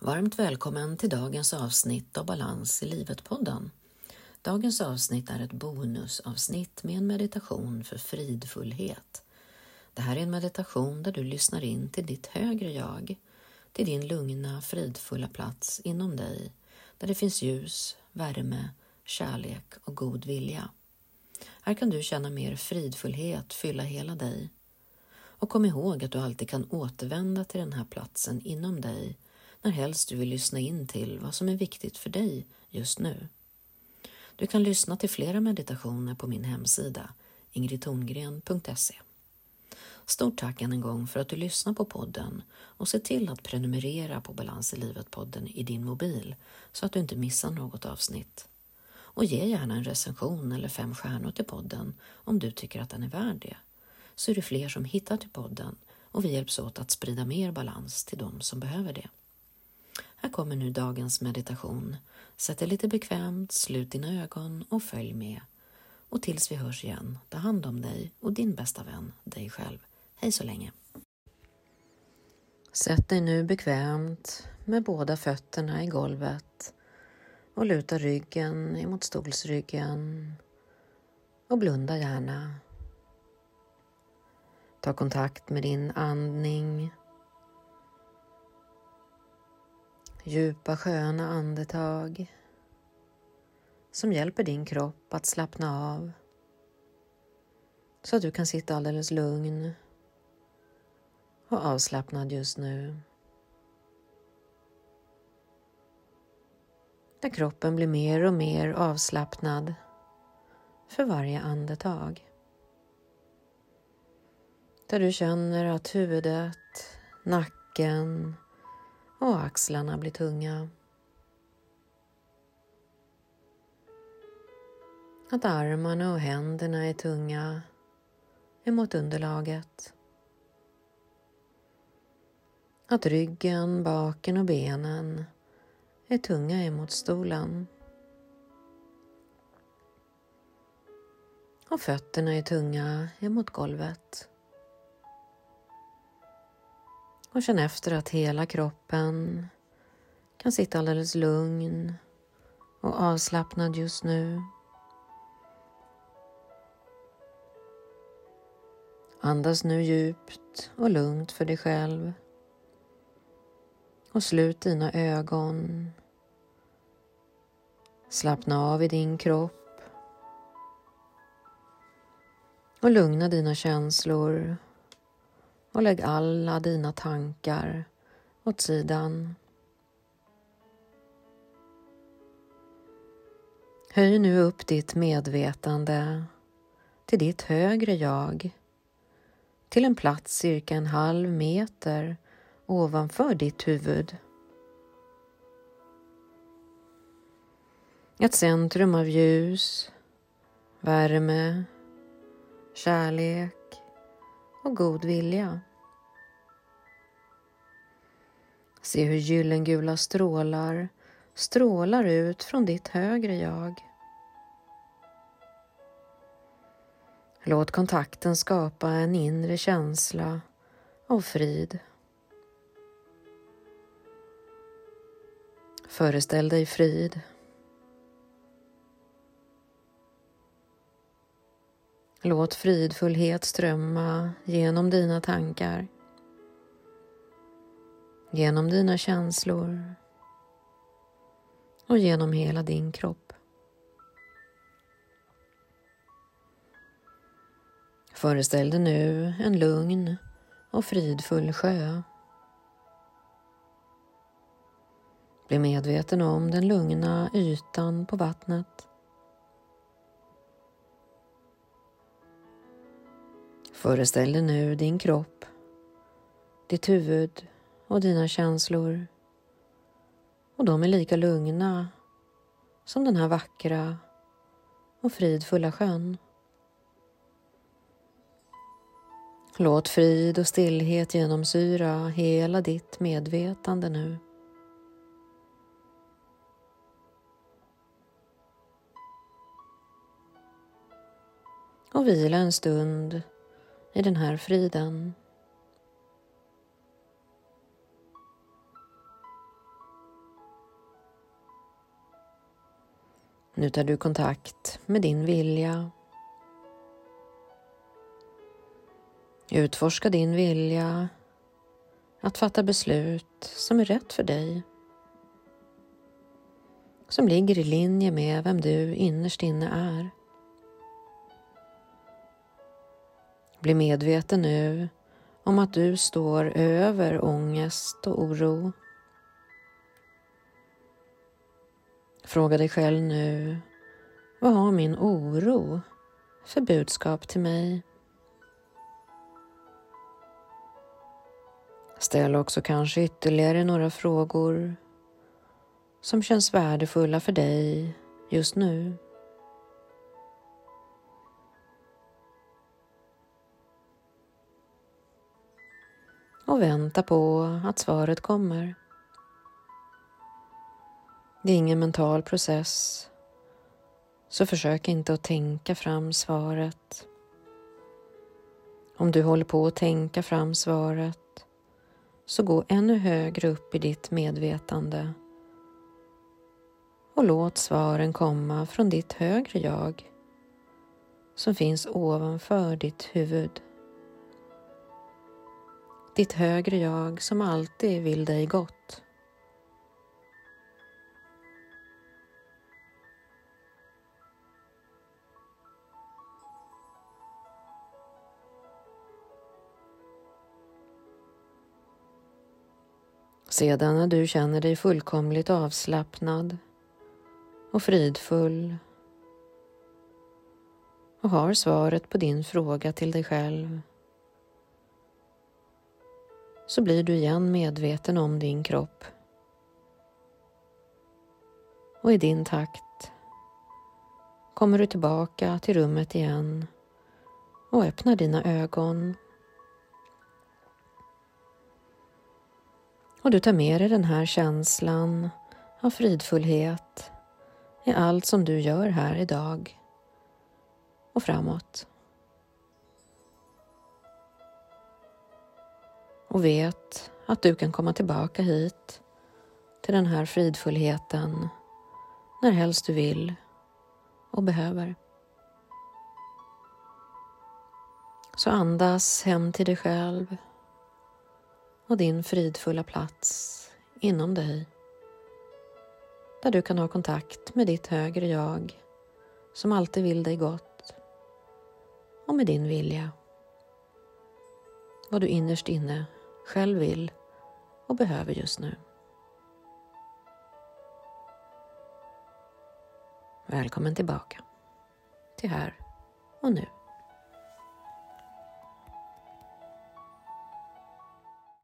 Varmt välkommen till dagens avsnitt av Balans i livet-podden. Dagens avsnitt är ett bonusavsnitt med en meditation för fridfullhet. Det här är en meditation där du lyssnar in till ditt högre jag, till din lugna, fridfulla plats inom dig, där det finns ljus, värme, kärlek och god vilja. Här kan du känna mer fridfullhet fylla hela dig. Och kom ihåg att du alltid kan återvända till den här platsen inom dig när helst du vill lyssna in till vad som är viktigt för dig just nu. Du kan lyssna till flera meditationer på min hemsida ingridtorngren.se. Stort tack än en gång för att du lyssnar på podden och se till att prenumerera på Balans i livet-podden i din mobil så att du inte missar något avsnitt. Och ge gärna en recension eller fem stjärnor till podden om du tycker att den är värd det. Så är det fler som hittar till podden och vi hjälps åt att sprida mer balans till de som behöver det. Kommer nu dagens meditation. Sätt dig lite bekvämt, slut dina ögon och följ med. Och tills vi hörs igen, ta hand om dig och din bästa vän, dig själv. Hej så länge! Sätt dig nu bekvämt med båda fötterna i golvet och luta ryggen emot stolsryggen och blunda gärna. Ta kontakt med din andning Djupa sköna andetag som hjälper din kropp att slappna av så att du kan sitta alldeles lugn och avslappnad just nu. Där kroppen blir mer och mer avslappnad för varje andetag. Där du känner att huvudet, nacken, och axlarna blir tunga. Att armarna och händerna är tunga emot underlaget. Att ryggen, baken och benen är tunga emot stolen. Och fötterna är tunga emot golvet. Och känn efter att hela kroppen kan sitta alldeles lugn och avslappnad just nu. Andas nu djupt och lugnt för dig själv. Och slut dina ögon. Slappna av i din kropp. Och lugna dina känslor och lägg alla dina tankar åt sidan. Höj nu upp ditt medvetande till ditt högre jag, till en plats cirka en halv meter ovanför ditt huvud. Ett centrum av ljus, värme, kärlek och god vilja. Se hur gyllengula strålar strålar ut från ditt högre jag. Låt kontakten skapa en inre känsla av frid. Föreställ dig frid. Låt fridfullhet strömma genom dina tankar, genom dina känslor och genom hela din kropp. Föreställ dig nu en lugn och fridfull sjö. Bli medveten om den lugna ytan på vattnet. Föreställ dig nu din kropp, ditt huvud och dina känslor. Och de är lika lugna som den här vackra och fridfulla sjön. Låt frid och stillhet genomsyra hela ditt medvetande nu. Och vila en stund i den här friden. Nu tar du kontakt med din vilja. Utforska din vilja att fatta beslut som är rätt för dig. Som ligger i linje med vem du innerst inne är. Bli medveten nu om att du står över ångest och oro. Fråga dig själv nu, vad har min oro för budskap till mig? Ställ också kanske ytterligare några frågor som känns värdefulla för dig just nu. Och vänta på att svaret kommer. Det är ingen mental process, så försök inte att tänka fram svaret. Om du håller på att tänka fram svaret, så gå ännu högre upp i ditt medvetande och låt svaren komma från ditt högre jag som finns ovanför ditt huvud. Ditt högre jag som alltid vill dig gott. Sedan när du känner dig fullkomligt avslappnad och fridfull och har svaret på din fråga till dig själv så blir du igen medveten om din kropp. Och i din takt kommer du tillbaka till rummet igen och öppnar dina ögon Och du tar med dig den här känslan av fridfullhet i allt som du gör här idag och framåt. Och vet att du kan komma tillbaka hit till den här fridfullheten när helst du vill och behöver. Så andas hem till dig själv och din fridfulla plats inom dig där du kan ha kontakt med ditt högre jag som alltid vill dig gott och med din vilja. Vad du innerst inne själv vill och behöver just nu. Välkommen tillbaka till här och nu.